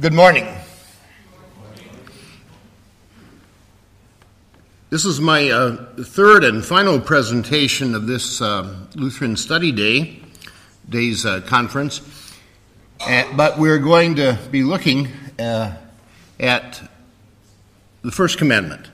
Good morning. This is my uh, third and final presentation of this uh, Lutheran Study Day, Day's uh, conference. Uh, but we're going to be looking uh, at the first commandment.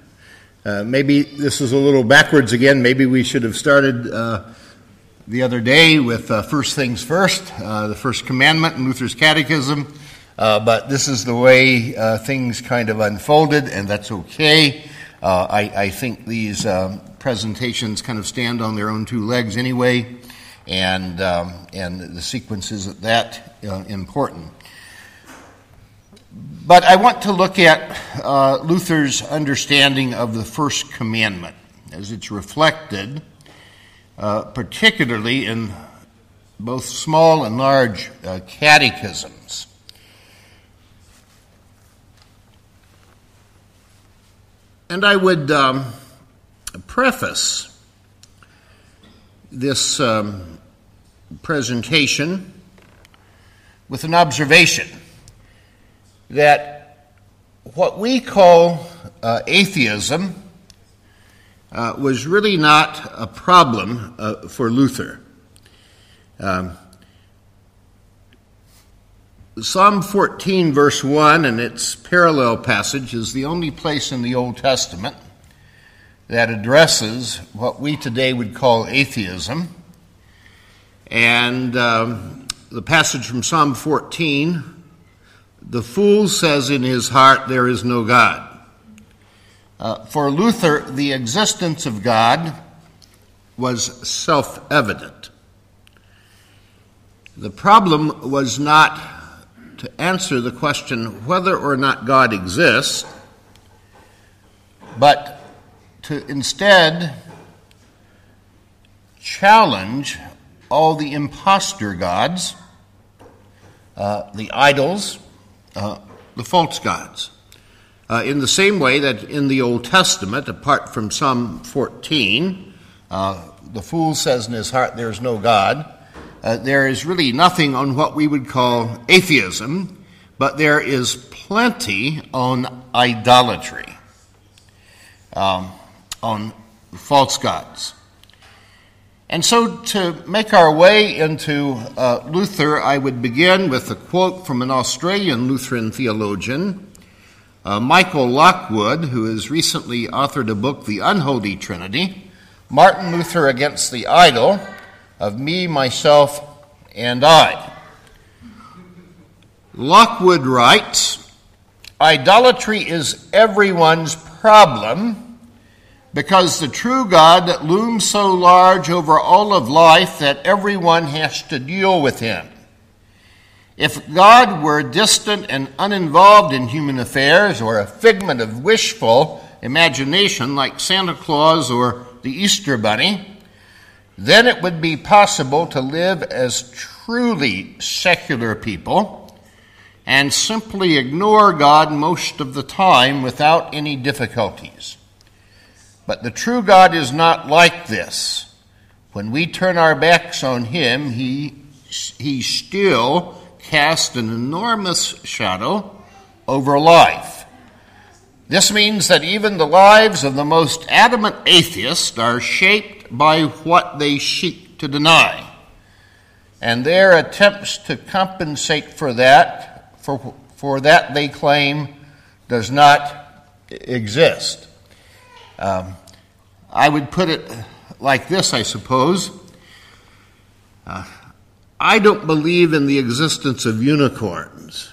Uh, maybe this is a little backwards again. Maybe we should have started the other day with first things first, the first commandment in Luther's Catechism. Uh, but this is the way uh, things kind of unfolded, and that's okay. Uh, I, I, think these um, presentations kind of stand on their own two legs anyway, and, um, and the sequence isn't that uh, important. But I want to look at uh, Luther's understanding of the first commandment as it's reflected, uh, particularly in both small and large catechisms. And I would um, preface this um, presentation with an observation that what we call uh, atheism uh, was really not a problem uh, for Luther. Um, Psalm 14, verse 1, and its parallel passage, is the only place in the Old Testament that addresses what we today would call atheism. And um, the passage from Psalm 14 the fool says in his heart, There is no God. Uh, for Luther, the existence of God was self evident. The problem was not to answer the question whether or not God exists, but to instead challenge all the impostor gods, uh, the idols, uh, the false gods. Uh, in the same way that in the Old Testament, apart from Psalm 14, uh, the fool says in his heart, There's no God uh, there is really nothing on what we would call atheism, but there is plenty on idolatry, um, on false gods. And so, to make our way into uh, Luther, I would begin with a quote from an Australian Lutheran theologian, uh, Michael Lockwood, who has recently authored a book, The Unholy Trinity Martin Luther Against the Idol of me, myself, and I. Lockwood writes Idolatry is everyone's problem because the true God looms so large over all of life that everyone has to deal with him. If God were distant and uninvolved in human affairs or a figment of wishful imagination like Santa Claus or the Easter Bunny, then it would be possible to live as truly secular people and simply ignore God most of the time without any difficulties. But the true God is not like this. When we turn our backs on Him, He, he still casts an enormous shadow over life. This means that even the lives of the most adamant atheists are shaped by what they seek to deny. And their attempts to compensate for that, for, for that they claim does not exist. Um, I would put it like this, I suppose. Uh, I don't believe in the existence of unicorns,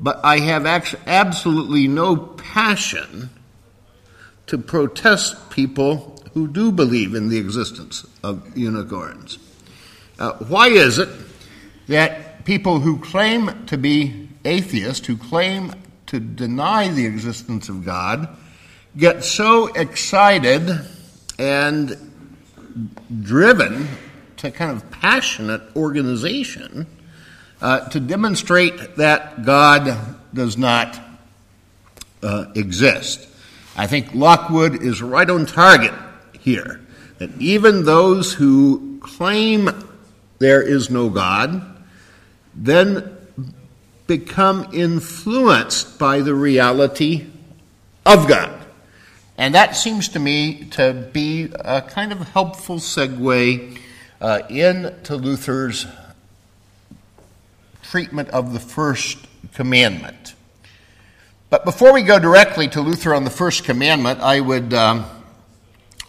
but I have actually absolutely no passion to protest people who do believe in the existence of unicorns. Uh, why is it that people who claim to be atheists, who claim to deny the existence of God, get so excited and driven to kind of passionate organization uh, to demonstrate that God does not uh, exist? I think Lockwood is right on target here. That even those who claim there is no God then become influenced by the reality of God. And that seems to me to be a kind of helpful segue uh, into Luther's treatment of the first commandment. But before we go directly to Luther on the first commandment, I would um,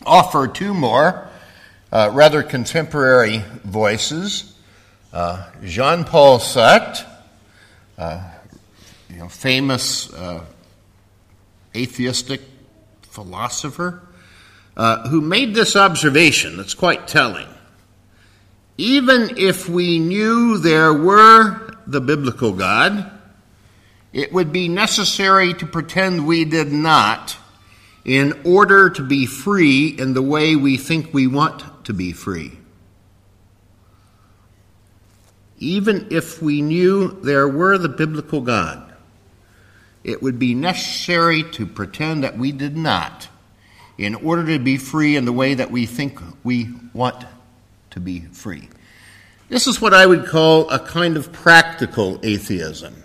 offer two more uh, rather contemporary voices. Uh, Jean Paul Sartre, uh, you know, famous uh, atheistic philosopher, uh, who made this observation that's quite telling. Even if we knew there were the biblical God, it would be necessary to pretend we did not in order to be free in the way we think we want to be free. Even if we knew there were the biblical God, it would be necessary to pretend that we did not in order to be free in the way that we think we want to be free. This is what I would call a kind of practical atheism.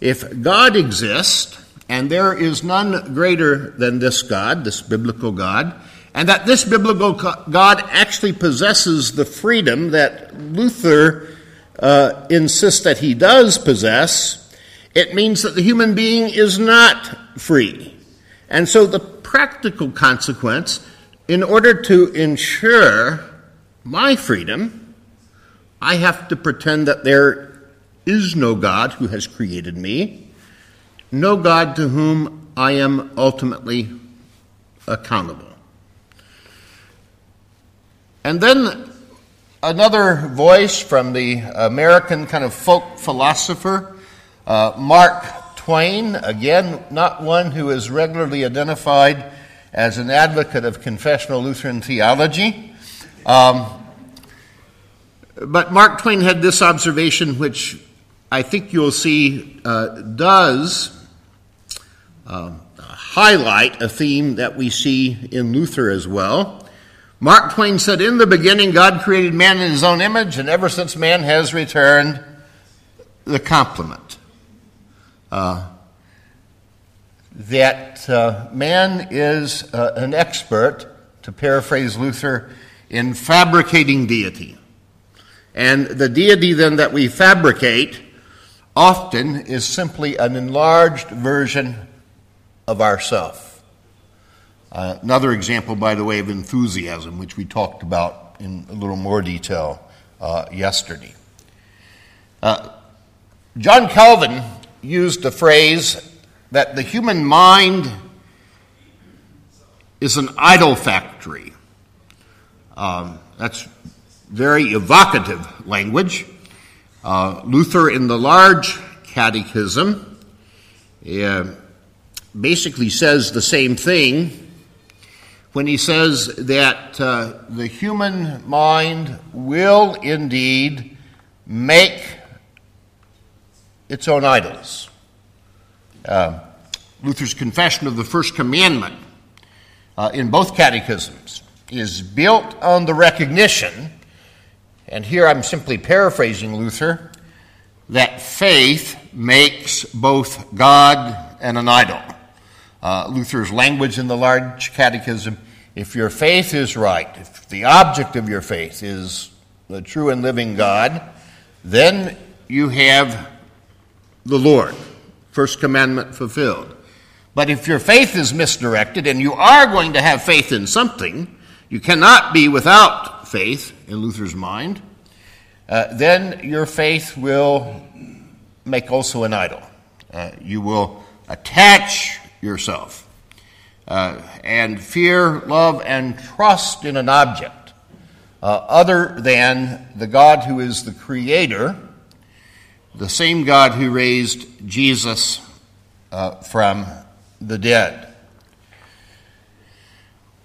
If God exists, and there is none greater than this God, this biblical God, and that this biblical God actually possesses the freedom that Luther uh, insists that he does possess, it means that the human being is not free. And so the practical consequence, in order to ensure my freedom, I have to pretend that there is no God who has created me, no God to whom I am ultimately accountable. And then another voice from the American kind of folk philosopher, uh, Mark Twain, again, not one who is regularly identified as an advocate of confessional Lutheran theology. Um, but Mark Twain had this observation, which I think you'll see uh, does uh, highlight a theme that we see in Luther as well. Mark Twain said, In the beginning, God created man in his own image, and ever since man has returned the compliment. Uh, that uh, man is uh, an expert, to paraphrase Luther, in fabricating deity. And the deity then that we fabricate often is simply an enlarged version of ourself. Uh, another example, by the way, of enthusiasm, which we talked about in a little more detail uh, yesterday. Uh, John Calvin used the phrase that the human mind is an idol factory. Um, that's very evocative language. Uh, Luther, in the large catechism, uh, basically says the same thing when he says that uh, the human mind will indeed make its own idols. Uh, Luther's confession of the first commandment uh, in both catechisms is built on the recognition and here I'm simply paraphrasing Luther that faith makes both God and an idol. Uh, Luther's language in the large catechism if your faith is right, if the object of your faith is the true and living God, then you have the Lord. First commandment fulfilled. But if your faith is misdirected and you are going to have faith in something, you cannot be without faith in Luther's mind, uh, then your faith will make also an idol. Uh, you will attach yourself uh, and fear, love, and trust in an object uh, other than the God who is the creator, the same God who raised Jesus uh, from the dead.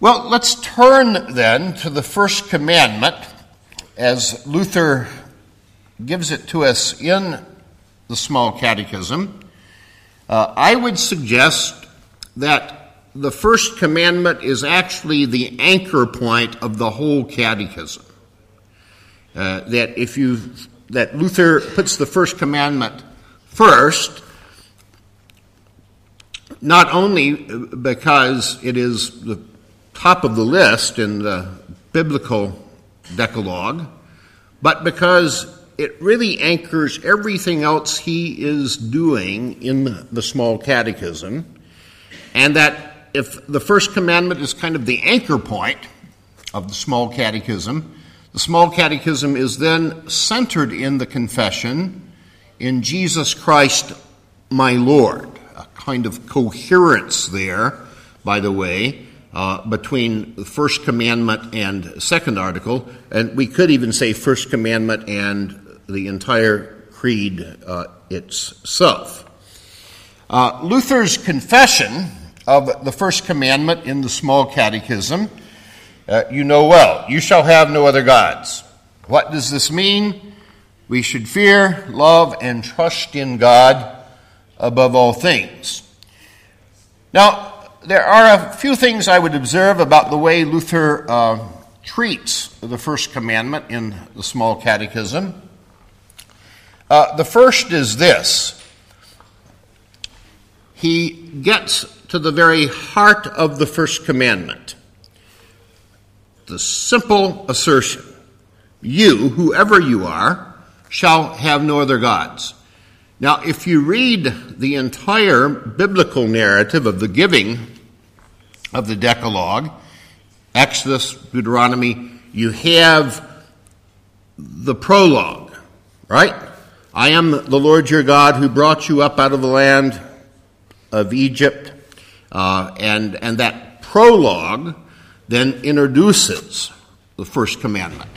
Well, let's turn then to the first commandment as Luther gives it to us in the small catechism. Uh, I would suggest that the first commandment is actually the anchor point of the whole catechism. Uh, that if you that Luther puts the first commandment First, not only because it is the top of the list in the biblical Decalogue, but because it really anchors everything else he is doing in the small catechism, and that if the first commandment is kind of the anchor point of the small catechism, the small catechism is then centered in the confession in Jesus Christ, my Lord. A kind of coherence there, by the way, uh, between the first commandment and second article, and we could even say first commandment and the entire creed uh, itself. Uh, Luther's confession of the first commandment in the small catechism, uh, you know well. You shall have no other gods. What does this mean? We should fear, love, and trust in God above all things. Now, there are a few things I would observe about the way Luther uh, treats the first commandment in the small catechism. Uh, the first is this he gets to the very heart of the first commandment. The simple assertion you, whoever you are, shall have no other gods. Now, if you read the entire biblical narrative of the giving of the Decalogue, Exodus, Deuteronomy, you have the prologue, right? I am the Lord your God who brought you up out of the land of Egypt. Uh, and, and that prologue then introduces the first commandment.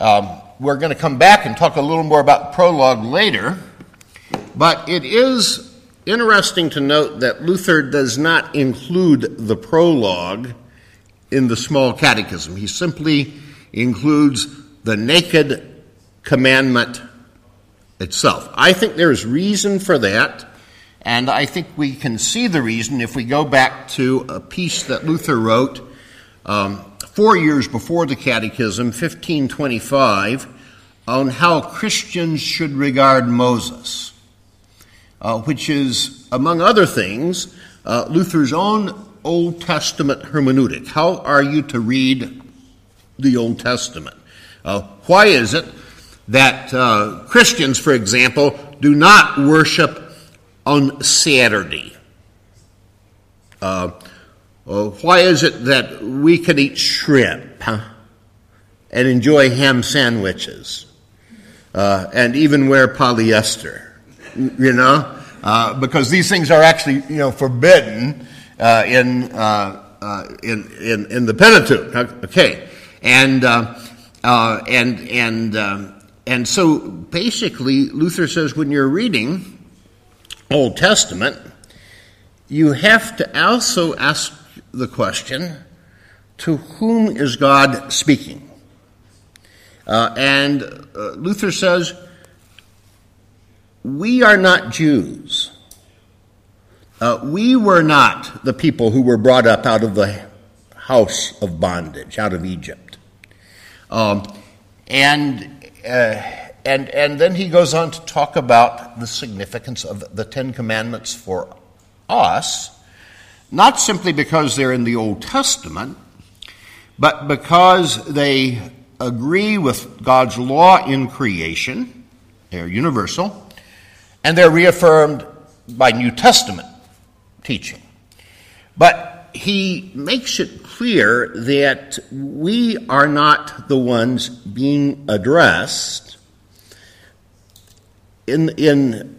Um, we're going to come back and talk a little more about the prologue later, but it is interesting to note that Luther does not include the prologue in the small catechism. He simply includes the naked commandment itself. I think there's reason for that, and I think we can see the reason if we go back to a piece that Luther wrote um, four years before the Catechism, 1525, on how Christians should regard Moses, uh, which is, among other things, uh, Luther's own Old Testament hermeneutic. How are you to read the Old Testament? Uh, why is it that uh, Christians, for example, do not worship on Saturday. Uh, uh, why is it that we can eat shrimp huh, and enjoy ham sandwiches and even wear polyester? You know, uh, because these things are actually you know forbidden uh, in, in in in the Pentateuch. Okay, and and and um, and so basically, Luther says when you're reading Old Testament, you have to also ask the question to whom is God speaking? Uh, and uh, Luther says, we are not Jews. Uh, we were not the people who were brought up out of the house of bondage, out of Egypt. Um, and uh, and, and then he goes on to talk about the significance of the Ten Commandments for us, not simply because they're in the Old Testament, but because they agree with God's law in creation, they're universal, and they're reaffirmed by New Testament teaching. But he makes it clear that we are not the ones being addressed in, in,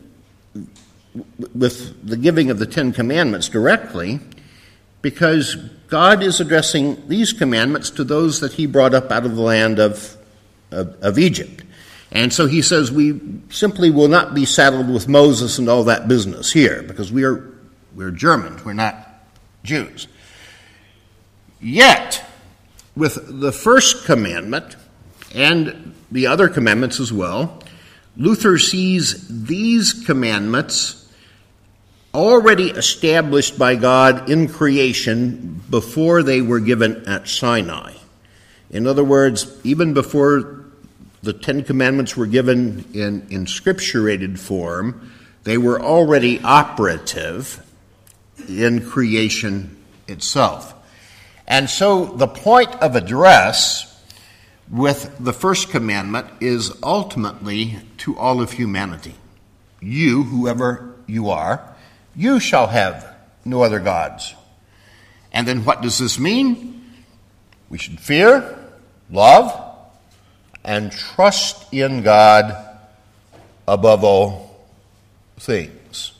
with the giving of the Ten Commandments directly, because God is addressing these commandments to those that He brought up out of the land of, of, of Egypt. And so He says, We simply will not be saddled with Moses and all that business here, because we are, we're Germans, we're not Jews. Yet, with the first commandment and the other commandments as well, Luther sees these commandments already established by God in creation before they were given at Sinai. In other words, even before the Ten Commandments were given in inscripturated form, they were already operative in creation itself. And so the point of address with the first commandment is ultimately to all of humanity. You, whoever you are, you shall have no other gods. And then what does this mean? We should fear, love, and trust in God above all things.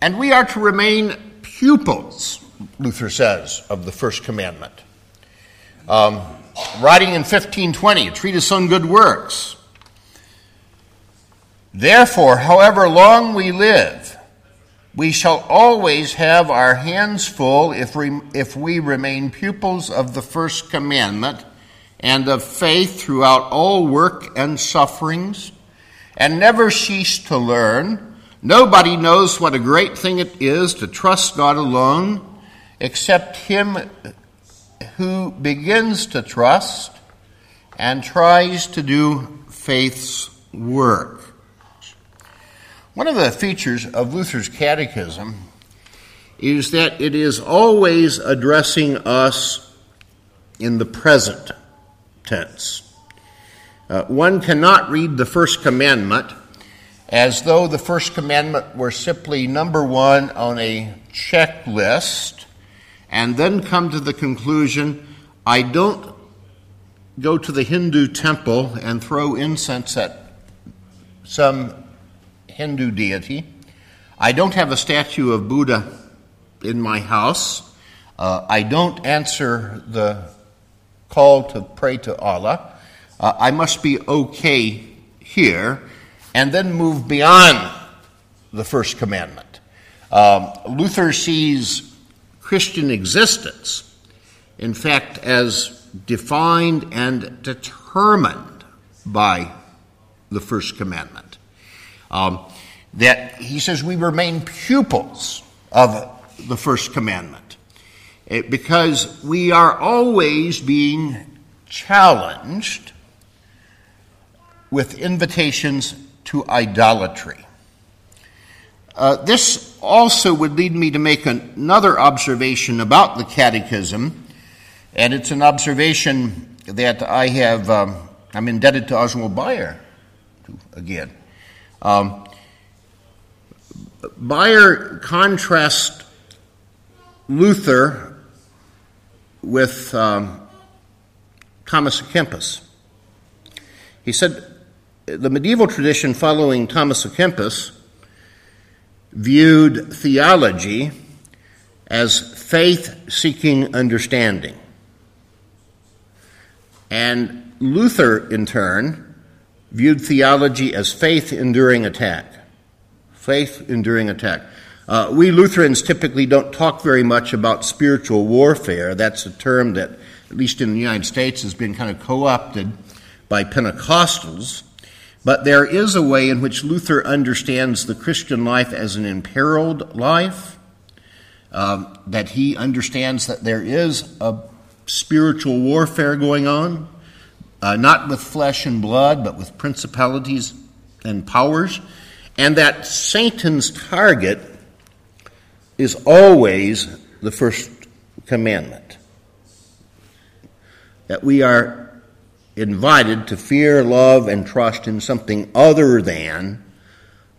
And we are to remain pupils, Luther says, of the first commandment. Um, writing in 1520, a treatise on good works. Therefore, however long we live, we shall always have our hands full if, we, if we remain pupils of the first commandment and of faith throughout all work and sufferings, and never cease to learn. Nobody knows what a great thing it is to trust God alone except Him who begins to trust and tries to do faith's work. One of the features of Luther's catechism is that it is always addressing us in the present tense. Uh, one cannot read the first commandment as though the first commandment were simply number one on a checklist and then come to the conclusion I don't go to the Hindu temple and throw incense at some Hindu deity. I don't have a statue of Buddha in my house. Uh, I don't answer the call to pray to Allah. Uh, I must be okay here and then move beyond the first commandment. Um, Luther sees Christian existence, in fact, as defined and determined by the first commandment. Um, that he says we remain pupils of the first commandment it, because we are always being challenged with invitations to idolatry. Uh, this also would lead me to make another observation about the Catechism, and it's an observation that I have, um, I'm indebted to Oswald Bayer again. Um, Bayer contrasts Luther with um, Thomas Kempis. He said the medieval tradition following Thomas Kempis viewed theology as faith seeking understanding. And Luther, in turn, viewed theology as faith enduring attack. Faith enduring attack. Uh, we Lutherans typically don't talk very much about spiritual warfare. That's a term that, at least in the United States, has been kind of co opted by Pentecostals. But there is a way in which Luther understands the Christian life as an imperiled life, um, that he understands that there is a spiritual warfare going on, uh, not with flesh and blood, but with principalities and powers, and that Satan's target is always the first commandment. That we are invited to fear, love, and trust in something other than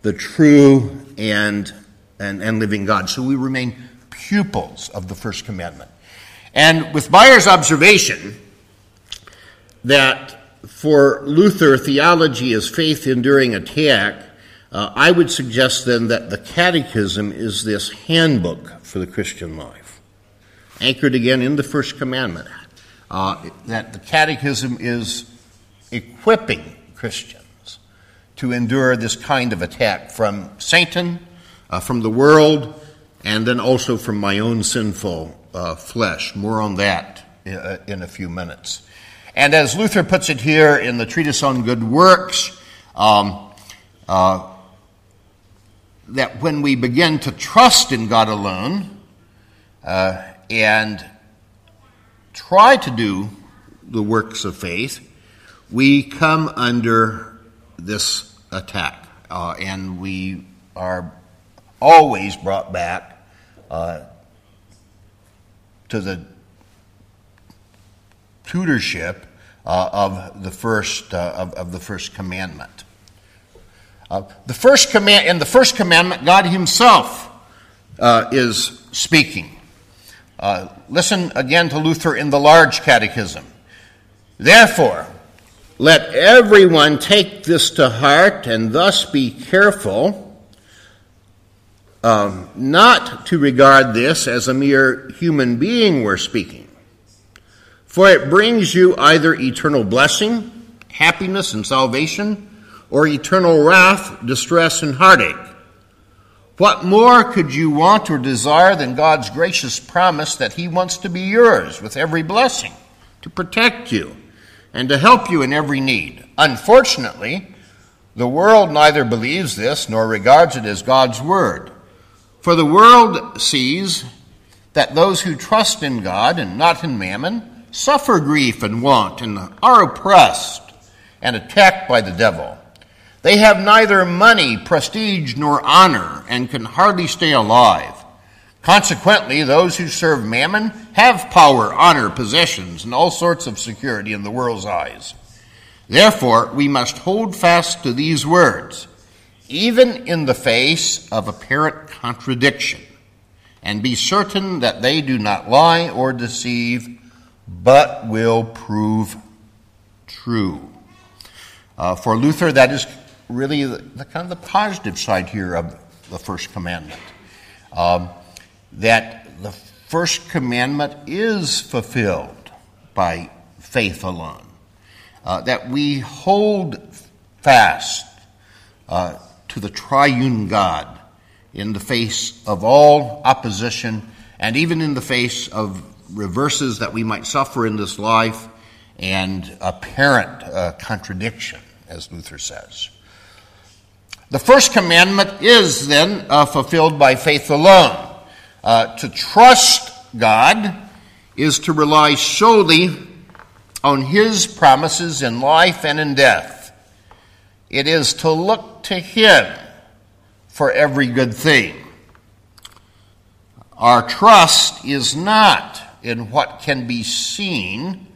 the true and, and, and living God. So we remain pupils of the first commandment. And with Bayer's observation that for Luther, theology is faith enduring attack, uh, I would suggest then that the Catechism is this handbook for the Christian life, anchored again in the first commandment uh, that the Catechism is equipping Christians to endure this kind of attack from Satan, uh, from the world, and then also from my own sinful uh, flesh. More on that uh, in a few minutes. And as Luther puts it here in the Treatise on Good Works, um, uh, that when we begin to trust in God alone uh, and try to do the works of faith, we come under this attack. Uh, and we are always brought back uh, to the tutorship uh, of the first uh, of, of, the first commandment. Uh, the first command in the first commandment, God Himself uh, is speaking. Uh, listen again to Luther in the Large Catechism. Therefore, let everyone take this to heart and thus be careful um, not to regard this as a mere human being we're speaking, for it brings you either eternal blessing, happiness, and salvation, or eternal wrath, distress, and heartache. What more could you want or desire than God's gracious promise that He wants to be yours with every blessing, to protect you, and to help you in every need? Unfortunately, the world neither believes this nor regards it as God's word. For the world sees that those who trust in God and not in mammon suffer grief and want and are oppressed and attacked by the devil. They have neither money, prestige, nor honor and can hardly stay alive. Consequently, those who serve mammon have power, honor, possessions, and all sorts of security in the world's eyes. Therefore, we must hold fast to these words even in the face of apparent contradiction, and be certain that they do not lie or deceive, but will prove true. Uh, for Luther, that is really the, the, kind of the positive side here of the first commandment. Um, that the first commandment is fulfilled by faith alone. Uh, that we hold fast uh, to the triune God in the face of all opposition and even in the face of reverses that we might suffer in this life and apparent uh, contradiction, as Luther says. The first commandment is then uh, fulfilled by faith alone. Uh, to trust God is to rely solely on His promises in life and in death. It is to look to Him for every good thing. Our trust is not in what can be seen,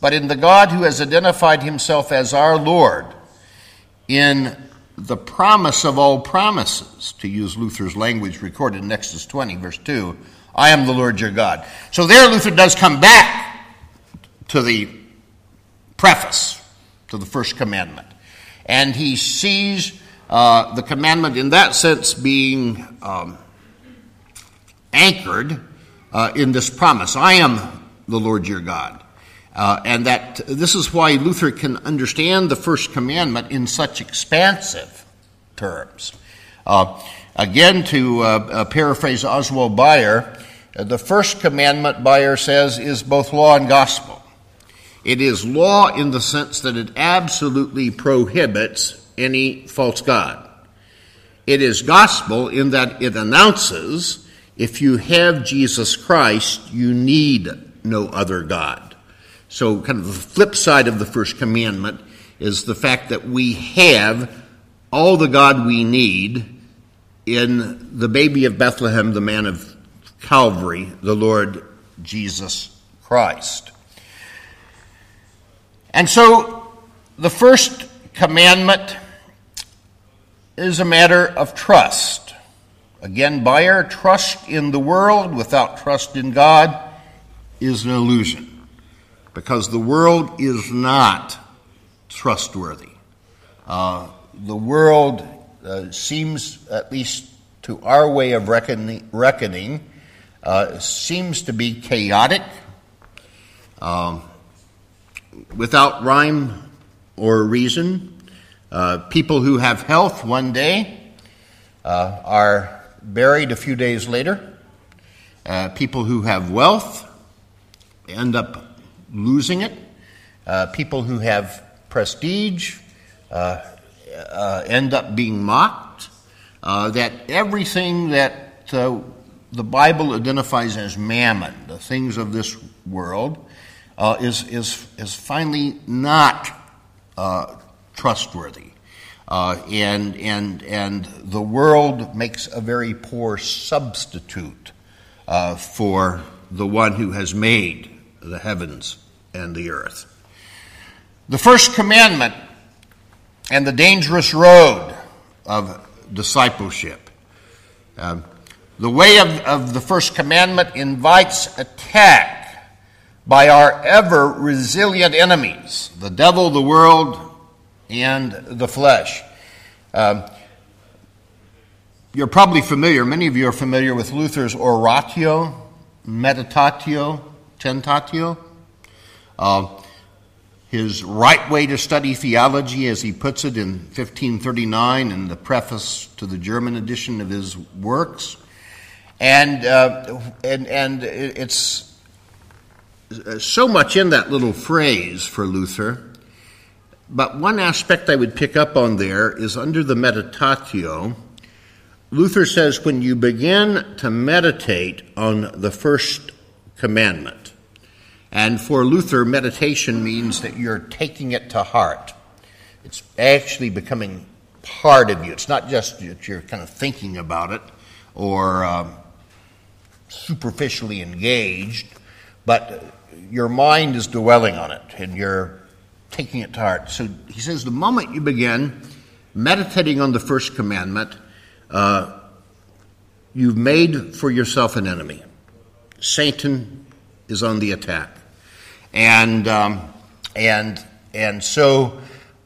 but in the God who has identified Himself as our Lord, in the promise of all promises, to use Luther's language recorded in Exodus 20, verse 2. I am the Lord your God. So there, Luther does come back to the preface, to the first commandment and he sees uh, the commandment in that sense being um, anchored uh, in this promise I am the Lord your God. Uh, and that this is why Luther can understand the first commandment in such expansive terms. Uh, again, to uh, uh, paraphrase Oswald Bayer, the first commandment, Bayer says, is both law and gospel. It is law in the sense that it absolutely prohibits any false God. It is gospel in that it announces if you have Jesus Christ, you need no other God. So, kind of the flip side of the first commandment is the fact that we have all the God we need in the baby of Bethlehem, the man of Calvary, the Lord Jesus Christ. And so the first commandment is a matter of trust. Again, Bayer, trust in the world without trust in God is an illusion because the world is not trustworthy. Uh, the world uh, seems, at least to our way of reckoning, reckoning uh, seems to be chaotic. Um, without rhyme or reason. Uh, people who have health one day uh, are buried a few days later. Uh, people who have wealth end up losing it. Uh, people who have prestige uh, uh, end up being mocked. that everything that the Bible identifies as mammon, the things of this world, uh, is, is, is finally not uh, trustworthy. Uh, and, and, and the world makes a very poor substitute uh, for the one who has made the heavens and the earth. The first commandment and the dangerous road of discipleship. Um, the way of, of the first commandment invites attack by our ever resilient enemies the devil, the world, and the flesh. Um, you're probably familiar, many of you are familiar with Luther's Oratio, Meditatio, Tentatio. Uh, his right way to study theology, as he puts it in 1539 in the preface to the German edition of his works. And, uh, and, and it's so much in that little phrase for Luther. But one aspect I would pick up on there is under the meditatio, Luther says when you begin to meditate on the first commandment, and for Luther, meditation means that you're taking it to heart. It's actually becoming part of you. It's not just that you're kind of thinking about it or um, superficially engaged, but your mind is dwelling on it and you're taking it to heart. So he says the moment you begin meditating on the first commandment, uh, you've made for yourself an enemy. Satan is on the attack. And, um, and, and so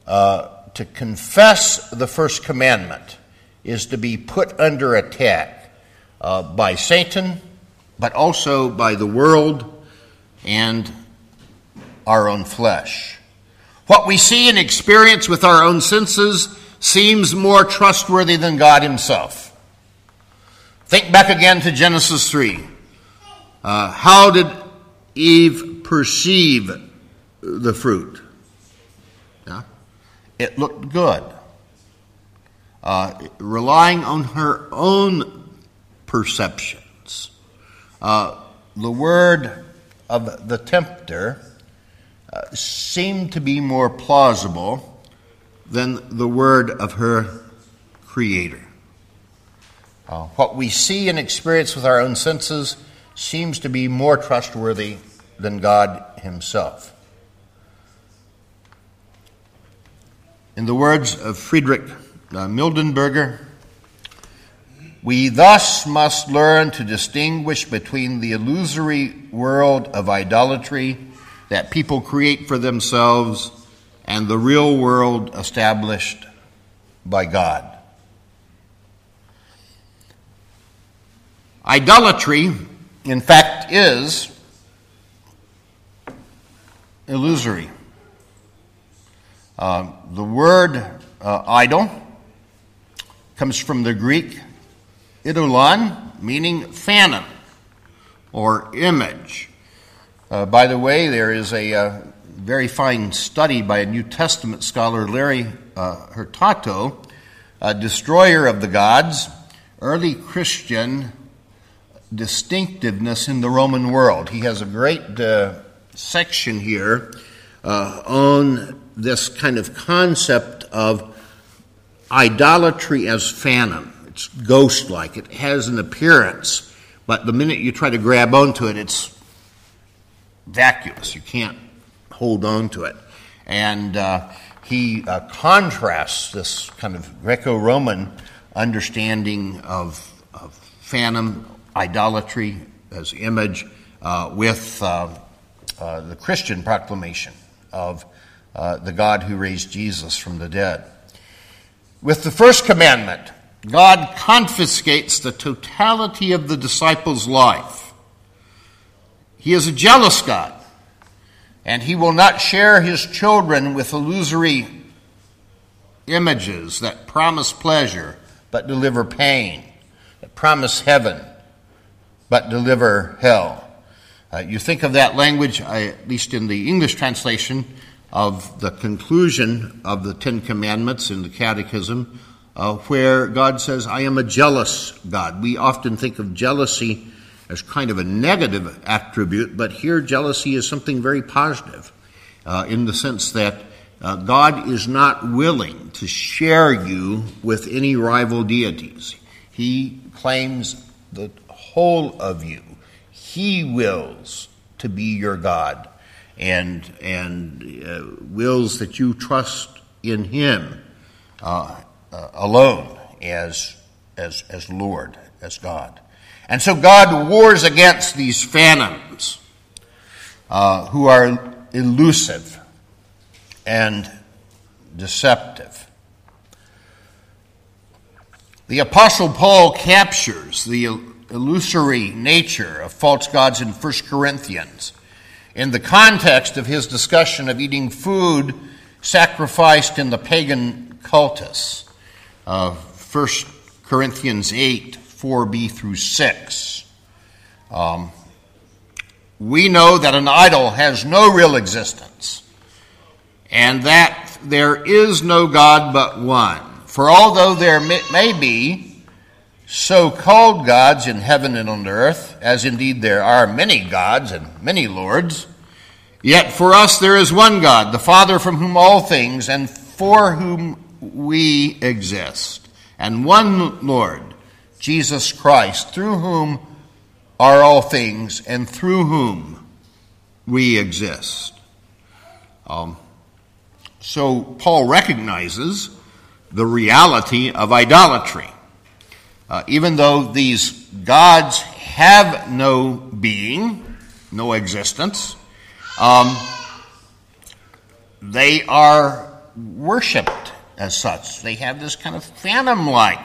uh, to confess the first commandment is to be put under attack uh, by Satan, but also by the world and our own flesh. What we see and experience with our own senses seems more trustworthy than God Himself. Think back again to Genesis 3. Uh, how did Eve perceive the fruit? Yeah? It looked good. Uh, relying on her own perceptions. Uh, the word of the tempter seemed to be more plausible than the word of her creator. Uh, what we see and experience with our own senses seems to be more trustworthy than God Himself. In the words of Friedrich uh, Mildenberger, we thus must learn to distinguish between the illusory world of idolatry that people create for themselves and the real world established by God. Idolatry, in fact, is illusory. Uh, the word uh, idol comes from the Greek eidolon, meaning phantom or image. Uh, by the way, there is a uh, very fine study by a New Testament scholar, Larry uh, Hurtado, destroyer of the gods, early Christian distinctiveness in the Roman world. He has a great uh, section here uh, on this kind of concept of idolatry as phantom. It's ghost like, it has an appearance, but the minute you try to grab onto it, it's vacuous. You can't hold on to it. And uh, he uh, contrasts this kind of Greco Roman understanding of, of phantom idolatry as image uh, with uh, uh, the Christian proclamation of uh, the God who raised Jesus from the dead. With the first commandment, God confiscates the totality of the disciples' life. He is a jealous God, and he will not share his children with illusory images that promise pleasure but deliver pain, that promise heaven but deliver hell. Uh, you think of that language, I, at least in the English translation, of the conclusion of the Ten Commandments in the Catechism, uh, where God says, I am a jealous God. We often think of jealousy as kind of a negative attribute, but here jealousy is something very positive uh, in the sense that uh, God is not willing to share you with any rival deities. He claims the whole of you. He wills to be your God and, and uh, wills that you trust in Him uh, uh, alone as, as, as Lord, as God. And so God wars against these phantoms uh, who are elusive and deceptive. The Apostle Paul captures the illusory nature of false gods in 1 Corinthians in the context of his discussion of eating food sacrificed in the pagan cultus of 1 Corinthians 8 4b through 6. Um, we know that an idol has no real existence and that there is no God but one. For although there may be so called gods in heaven and on earth, as indeed there are many gods and many lords, yet for us there is one God, the Father from whom all things and for whom we exist, and one Lord, Jesus Christ, through whom are all things and through whom we exist. Um, so Paul recognizes the reality of idolatry. Uh, even though these gods have no being, no existence, um, they are worshiped as such. They have this kind of phantom like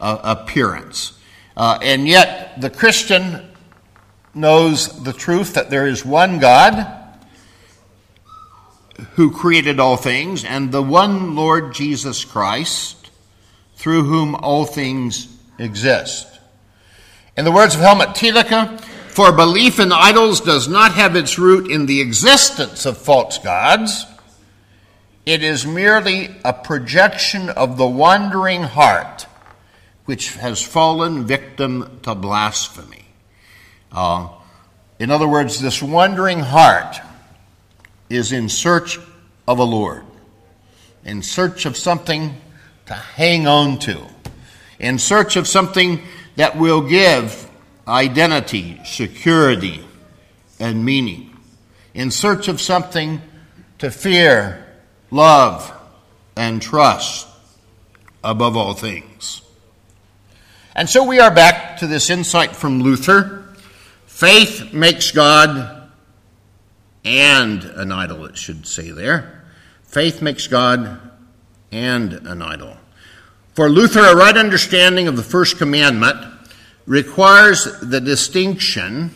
uh, appearance. Uh, and yet, the Christian knows the truth that there is one God who created all things, and the one Lord Jesus Christ, through whom all things exist. In the words of Helmut Thielicke, for belief in idols does not have its root in the existence of false gods. It is merely a projection of the wandering heart which has fallen victim to blasphemy. Uh, in other words, this wandering heart is in search of a Lord, in search of something to hang on to, in search of something that will give identity, security, and meaning, in search of something to fear, love, and trust above all things. And so we are back to this insight from Luther. Faith makes God and an idol, it should say there. Faith makes God and an idol. For Luther, a right understanding of the first commandment requires the distinction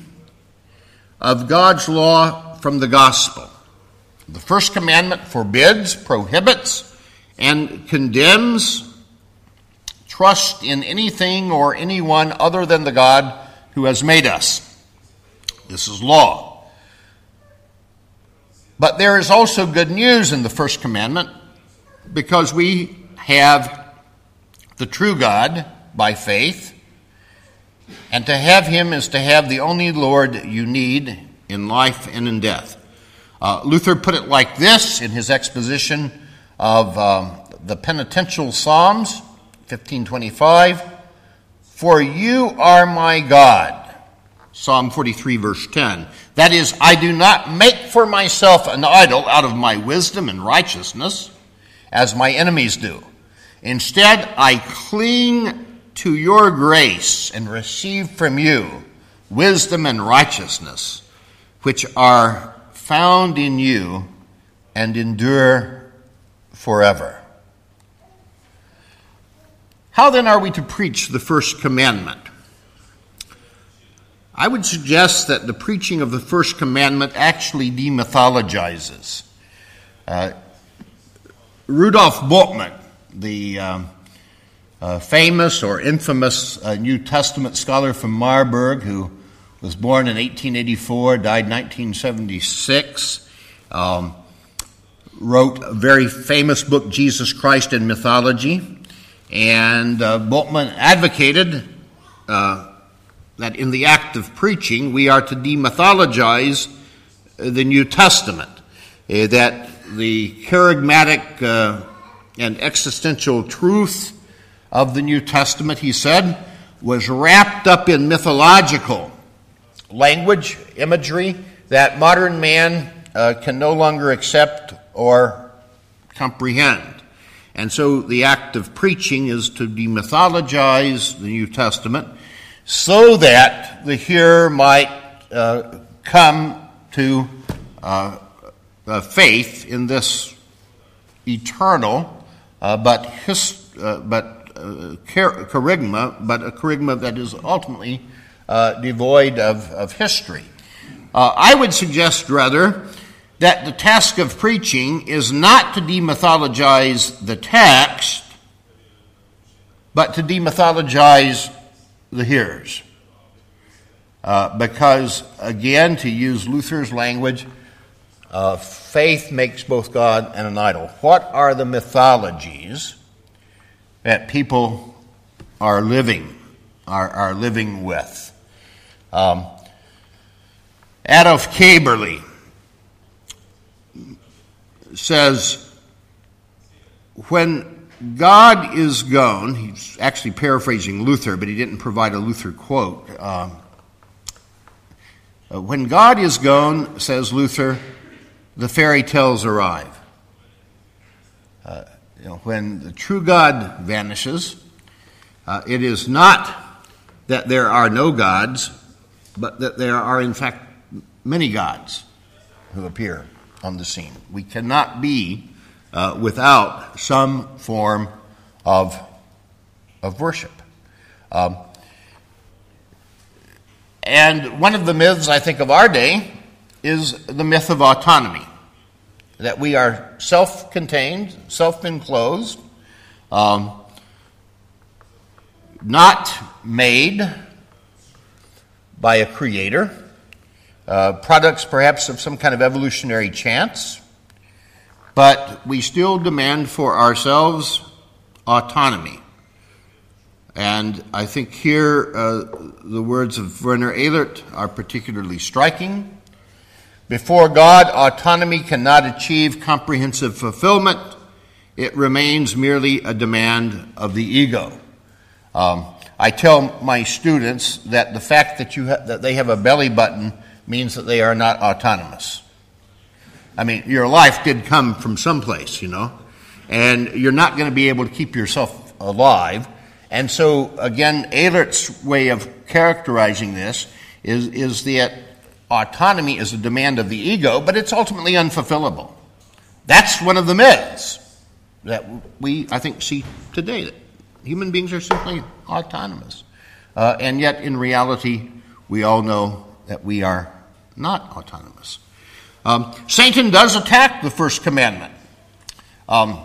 of God's law from the gospel. The first commandment forbids, prohibits, and condemns trust in anything or anyone other than the God who has made us. This is law. But there is also good news in the first commandment because we have the true God by faith. And to have him is to have the only Lord you need in life and in death. Uh, Luther put it like this in his exposition of um, the penitential Psalms, 1525 For you are my God. Psalm 43, verse 10. That is, I do not make for myself an idol out of my wisdom and righteousness, as my enemies do. Instead, I cling to your grace and receive from you wisdom and righteousness, which are found in you and endure forever. How then are we to preach the first commandment? I would suggest that the preaching of the first commandment actually demythologizes. Uh, Rudolf Bultmann, the um, uh, famous or infamous uh, New Testament scholar from Marburg, who was born in 1884, died 1976, um, wrote a very famous book, Jesus Christ in Mythology. And uh, Bultmann advocated uh, that in the act of preaching we are to demythologize the New Testament, uh, that the kerygmatic uh, and existential truth of the New Testament, he said, was wrapped up in mythological language, imagery that modern man uh, can no longer accept or comprehend. And so the act of preaching is to demythologize the New Testament so that the hearer might uh, come to uh, faith in this eternal uh, but, his, uh, but uh, kerygma, but a kerygma that is ultimately uh, devoid of, of history. I would suggest, rather, that the task of preaching is not to demythologize the text, but to demythologize the hearers. Uh, because, again, to use Luther's language, uh, faith makes both God and an idol. What are the mythologies that people are living, are, are living with? Um, Adolf Köberle says, when God is gone, he's actually paraphrasing Luther, but he didn't provide a Luther quote. Um, uh, when God is gone, says Luther, the fairy tales arrive. Uh, you know, when the true God vanishes, uh, it is not that there are no gods, but that there are, in fact, many gods who appear on the scene. We cannot be uh, without some form of, of worship. Um, and one of the myths, I think, of our day is the myth of autonomy that we are self contained, self enclosed, um, not made by a creator, uh, products perhaps of some kind of evolutionary chance, but we still demand for ourselves autonomy. And I think here uh, the words of Werner Elert are particularly striking. Before God, autonomy cannot achieve comprehensive fulfillment. It remains merely a demand of the ego. Um, I tell my students that the fact that, you ha- that they have a belly button means that they are not autonomous. I mean, your life did come from someplace, you know, and you're not going to be able to keep yourself alive. And so, again, Elert's way of characterizing this is, is that autonomy is a demand of the ego, but it's ultimately unfulfillable. That's one of the myths that we, I think, see today that human beings are simply autonomous. Uh, and yet, in reality, we all know that we are not autonomous. Um, Satan does attack the first commandment. Um,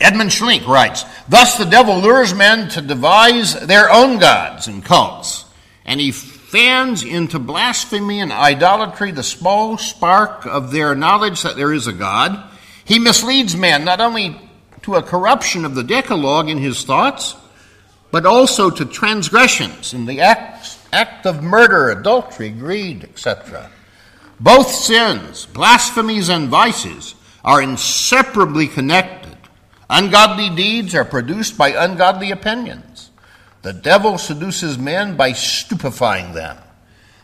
Edmund Schlink writes Thus the devil lures men to devise their own gods and cults, and he fans into blasphemy and idolatry the small spark of their knowledge that there is a God. He misleads men not only to a corruption of the Decalogue in his thoughts, but also to transgressions in the act, act of murder, adultery, greed, etc. Both sins, blasphemies, and vices are inseparably connected. Ungodly deeds are produced by ungodly opinions. The devil seduces men by stupefying them.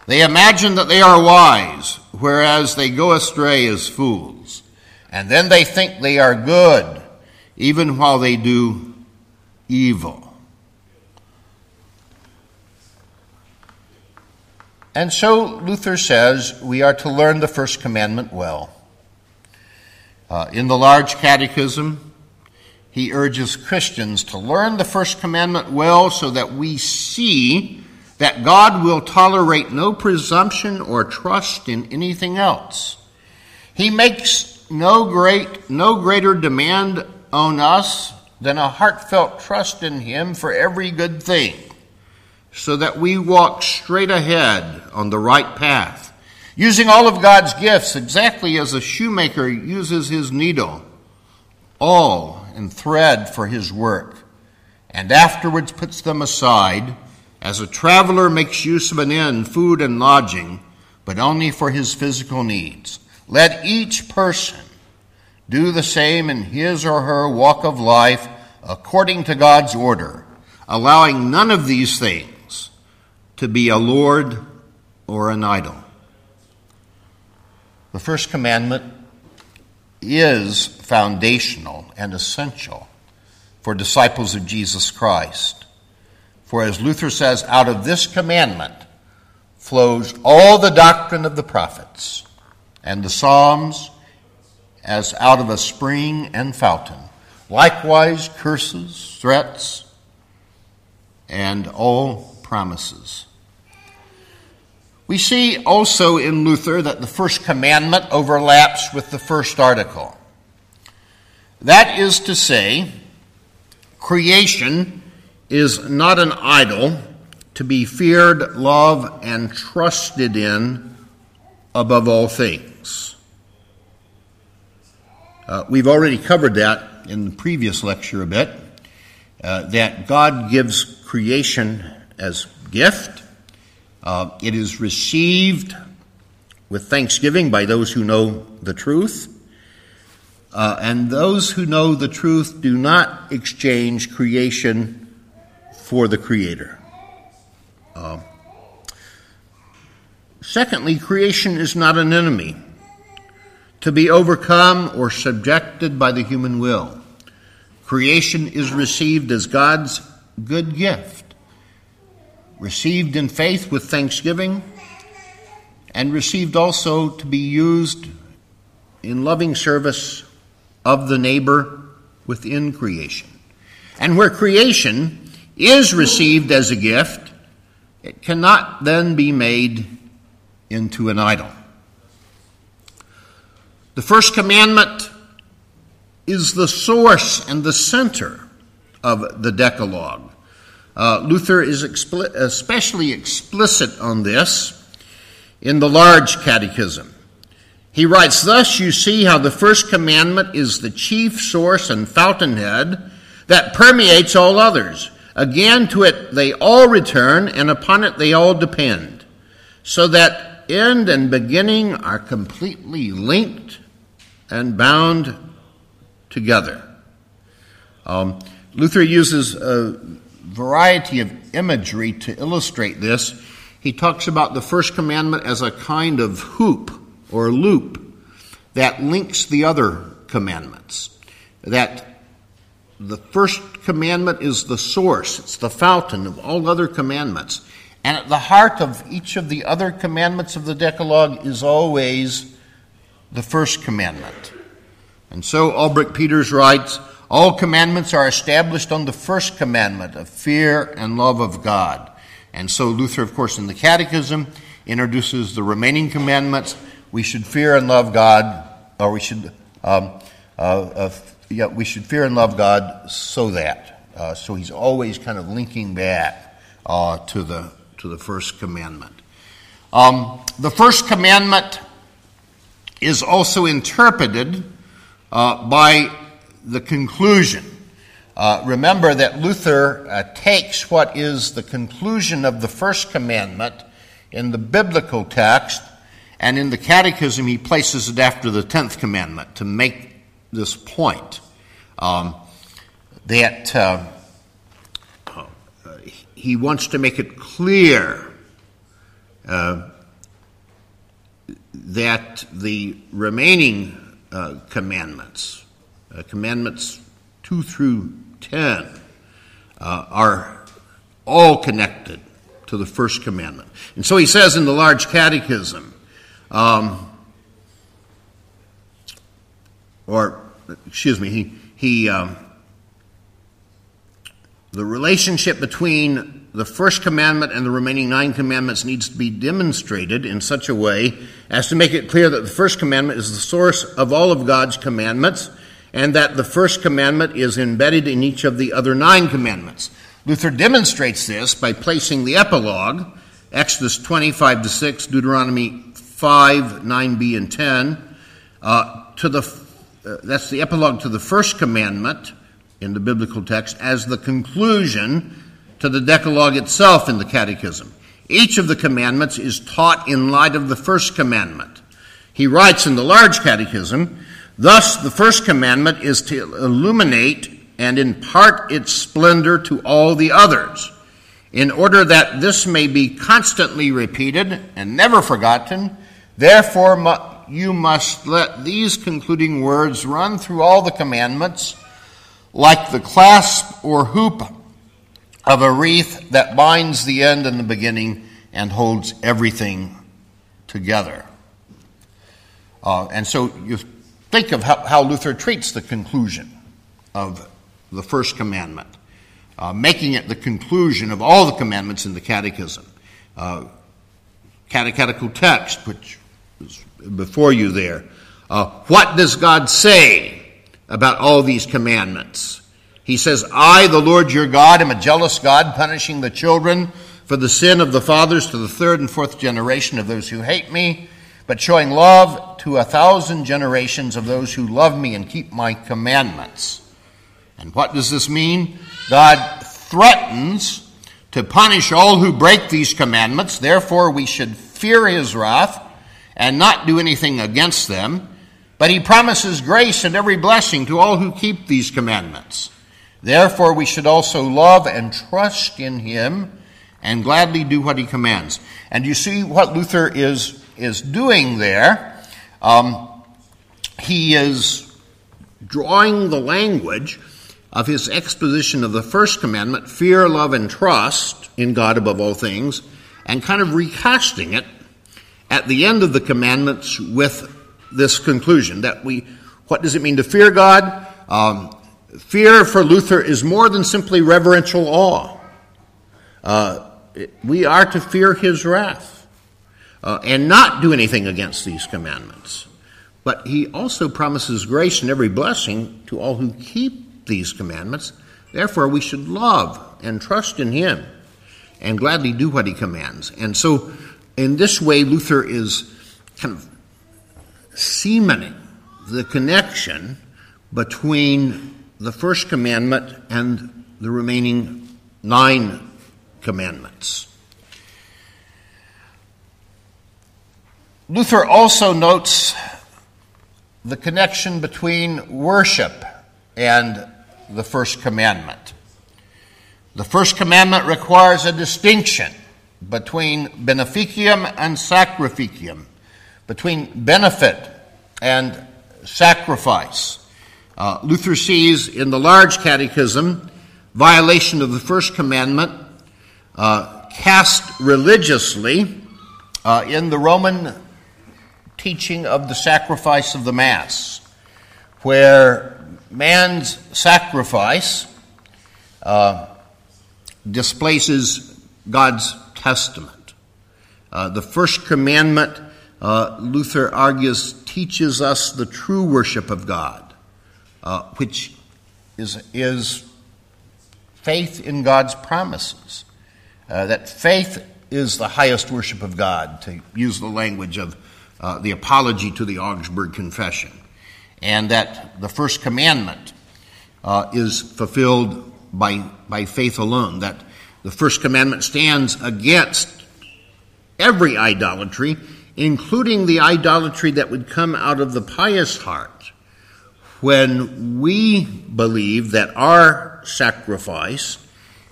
They imagine that they are wise, whereas they go astray as fools. And then they think they are good, even while they do evil. And so Luther says we are to learn the first commandment well. Uh, in the large catechism, he urges Christians to learn the first commandment well so that we see that God will tolerate no presumption or trust in anything else. He makes no great no greater demand on us than a heartfelt trust in him for every good thing so that we walk straight ahead on the right path using all of God's gifts exactly as a shoemaker uses his needle awl and thread for his work, and afterwards puts them aside as a traveler makes use of an inn, food, and lodging, but only for his physical needs. Let each person do the same in his or her walk of life according to God's order, allowing none of these things to be a Lord or an idol. The first commandment is foundational and essential for disciples of Jesus Christ. For as Luther says, out of this commandment flows all the doctrine of the prophets and the Psalms as out of a spring and fountain. Likewise, curses, threats, and all promises. We see also in Luther that the first commandment overlaps with the first article. That is to say, creation is not an idol to be feared, loved, and trusted in above all things. Uh, we've already covered that in the previous lecture a bit. Uh, that God gives creation as gift. Uh, it is received with thanksgiving by those who know the truth. Uh, and those who know the truth do not exchange creation for the Creator. Uh, secondly, creation is not an enemy to be overcome or subjected by the human will. Creation is received as God's good gift, received in faith with thanksgiving, and received also to be used in loving service of the neighbor within creation. And where creation is received as a gift, it cannot then be made into an idol. The first commandment is the source and the center of the Decalogue. Uh, Luther is expli- especially explicit on this in the large catechism. He writes, Thus you see how the first commandment is the chief source and fountainhead that permeates all others. Again, to it they all return, and upon it they all depend, so that end and beginning are completely linked and bound together. Um, Luther uses a variety of imagery to illustrate this. He talks about the first commandment as a kind of hoop or loop that links the other commandments. That the first commandment is the source, it's the fountain of all other commandments. And at the heart of each of the other commandments of the Decalogue is always the first commandment. And so Albrecht Peters writes All commandments are established on the first commandment of fear and love of God. And so Luther, of course, in the Catechism, introduces the remaining commandments. We should fear and love God, or we should, um, uh, uh, yeah, we should fear and love God so that. Uh, so he's always kind of linking back uh, to the to the first commandment. Um, the first commandment is also interpreted uh, by the conclusion. Uh, remember that Luther uh, takes what is the conclusion of the first commandment in the biblical text, and in the catechism he places it after the tenth commandment to make this point um, that uh, he wants to make it clear uh, that the remaining uh, commandments, uh, commandments 2 through 10, uh, are all connected to the first commandment. And so he says in the large catechism, um, or excuse me, he, he um, the relationship between the first commandment and the remaining nine commandments needs to be demonstrated in such a way as to make it clear that the first commandment is the source of all of God's commandments and that the first commandment is embedded in each of the other nine commandments. Luther demonstrates this by placing the epilogue, Exodus 25 to 6, Deuteronomy 5, 9b, and 10, uh, to the, uh, that's the epilogue to the first commandment in the biblical text as the conclusion to the Decalogue itself in the Catechism. Each of the commandments is taught in light of the first commandment. He writes in the Large Catechism, Thus the first commandment is to illuminate and impart its splendor to all the others, in order that this may be constantly repeated and never forgotten. Therefore, you must let these concluding words run through all the commandments like the clasp or hoop of a wreath that binds the end and the beginning and holds everything together. Uh, and so you think of how, how, Luther treats the conclusion of the first commandment, uh, making it the conclusion of all the commandments in the Catechism. Uh, catechetical text, which is before you there. Uh, what does God say about all these commandments? He says, I, the Lord your God, am a jealous God, punishing the children for the sin of the fathers to the third and fourth generation of those who hate me, but showing love to a thousand generations of those who love me and keep my commandments. And what does this mean? God threatens to punish all who break these commandments. Therefore, we should fear his wrath and not do anything against them. But he promises grace and every blessing to all who keep these commandments. Therefore, we should also love and trust in him and gladly do what he commands. And you see what Luther is, is doing there. Um, he is drawing the language of his exposition of the first commandment, fear, love, and trust in God above all things, and kind of recasting it at the end of the commandments with this conclusion that we, what does it mean to fear God? Um, fear for Luther is more than simply reverential awe. Uh, we are to fear his wrath uh, and not do anything against these commandments. But he also promises grace and every blessing to all who keep these commandments. Therefore, we should love and trust in him and gladly do what he commands. And so, in this way, Luther is kind of cementing the connection between the first commandment and the remaining nine commandments. Luther also notes the connection between worship and the first commandment. The first commandment requires a distinction between beneficium and sacrificium, between benefit and sacrifice. Uh, Luther sees in the large catechism violation of the first commandment uh, cast religiously uh, in the Roman teaching of the sacrifice of the Mass, where man's sacrifice uh, displaces God's testament. Uh, the first commandment, uh, Luther argues, teaches us the true worship of God uh, which is, is faith in God's promises. Uh, that faith is the highest worship of God, to use the language of uh, the apology to the Augsburg Confession. And that the first commandment uh, is fulfilled by, by faith alone. That the first commandment stands against every idolatry, including the idolatry that would come out of the pious heart when we believe that our sacrifice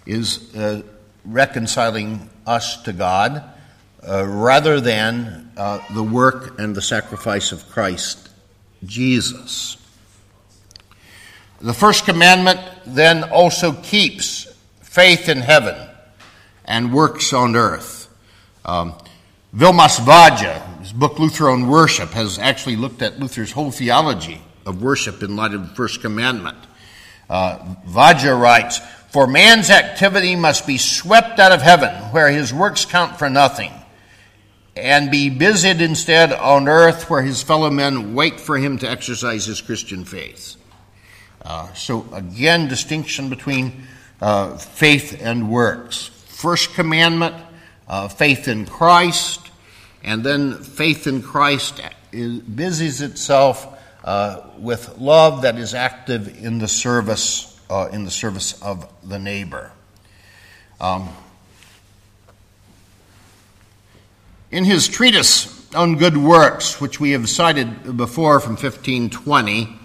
is uh, reconciling us to God uh, rather than uh, the work and the sacrifice of Christ Jesus. The first commandment then also keeps faith in heaven and works on earth. Um, Vilmos Vajta, his book Luther on Worship, has actually looked at Luther's whole theology of worship in light of the first commandment. Uh, Vajta writes, For man's activity must be swept out of heaven, where his works count for nothing, and be busied instead on earth, where his fellow men wait for him to exercise his Christian faith. Uh, so, again, distinction between uh, faith and works. First commandment, uh, faith in Christ, and then faith in Christ is, busies itself uh, with love that is active in the service uh, in the service of the neighbor. Um, in his treatise on good works, which we have cited before from 1520,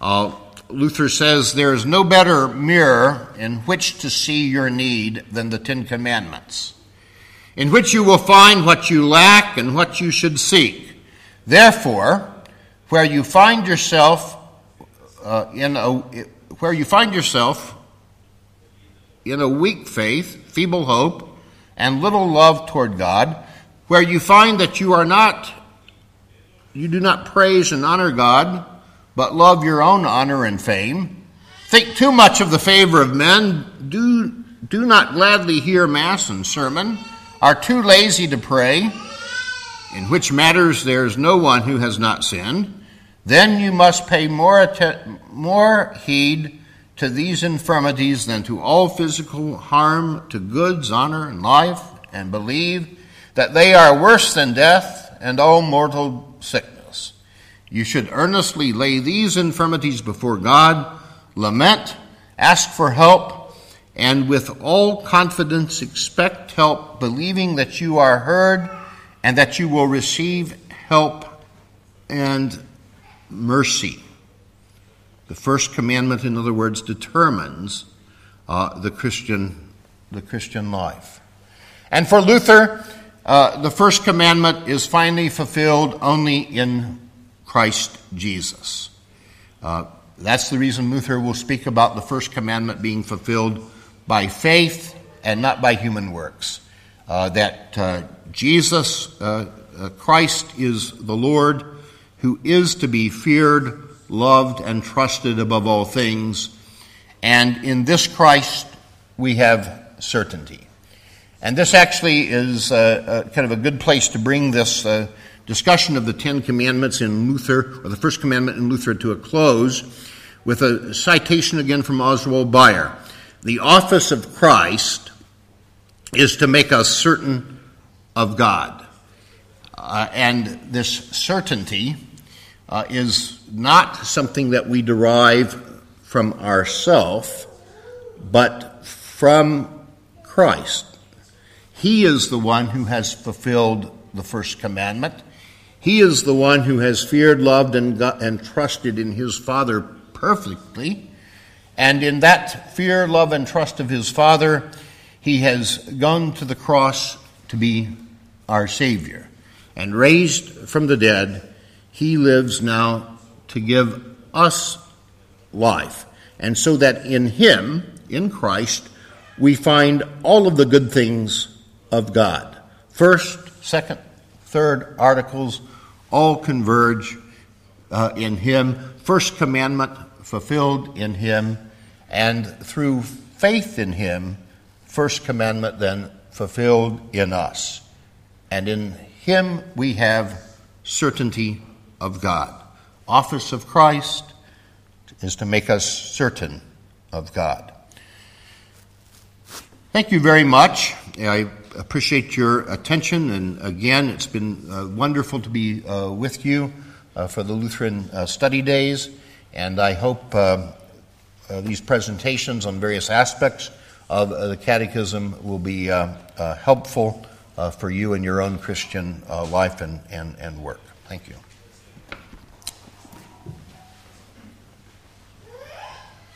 uh, Luther says there is no better mirror in which to see your need than the Ten Commandments, in which you will find what you lack and what you should seek. Therefore, where you find yourself uh, in a where you find yourself in a weak faith, feeble hope, and little love toward God, where you find that you are not you do not praise and honor God, but love your own honor and fame, think too much of the favor of men, do, do not gladly hear Mass and sermon, are too lazy to pray, in which matters there is no one who has not sinned, then you must pay more, atten- more heed to these infirmities than to all physical harm to goods, honor, and life, and believe that they are worse than death and all mortal sickness. You should earnestly lay these infirmities before God, lament, ask for help, and with all confidence expect help, believing that you are heard and that you will receive help and mercy. The first commandment, in other words, determines uh, the Christian the Christian life. And for Luther, uh, the first commandment is finally fulfilled only in Christ Jesus. Uh, that's the reason Luther will speak about the first commandment being fulfilled by faith and not by human works. Uh, that uh, Jesus, uh, Christ, is the Lord who is to be feared, loved, and trusted above all things. And in this Christ, we have certainty. And this actually is uh, kind of a good place to bring this discussion of the Ten Commandments in Luther, or the first commandment in Luther, to a close with a citation again from Oswald Bayer. The office of Christ is to make us certain of God. Uh, and this certainty uh, is not something that we derive from ourself, but from Christ. He is the one who has fulfilled the first commandment. He is the one who has feared, loved, and, got, and trusted in his Father perfectly. And in that fear, love, and trust of his Father, he has gone to the cross to be our Savior. And raised from the dead, he lives now to give us life. And so that in him, in Christ, we find all of the good things of God. First, second, third articles all converge uh, in Him. First commandment fulfilled in Him, and through faith in Him, first commandment then fulfilled in us. And in Him we have certainty of God. Office of Christ is to make us certain of God. Thank you very much. I appreciate your attention. And again, it's been uh, wonderful to be uh, with you uh, for the Lutheran uh, study days. And I hope uh, uh, these presentations on various aspects of the Catechism will be helpful for you in your own Christian life and, and, and work. Thank you.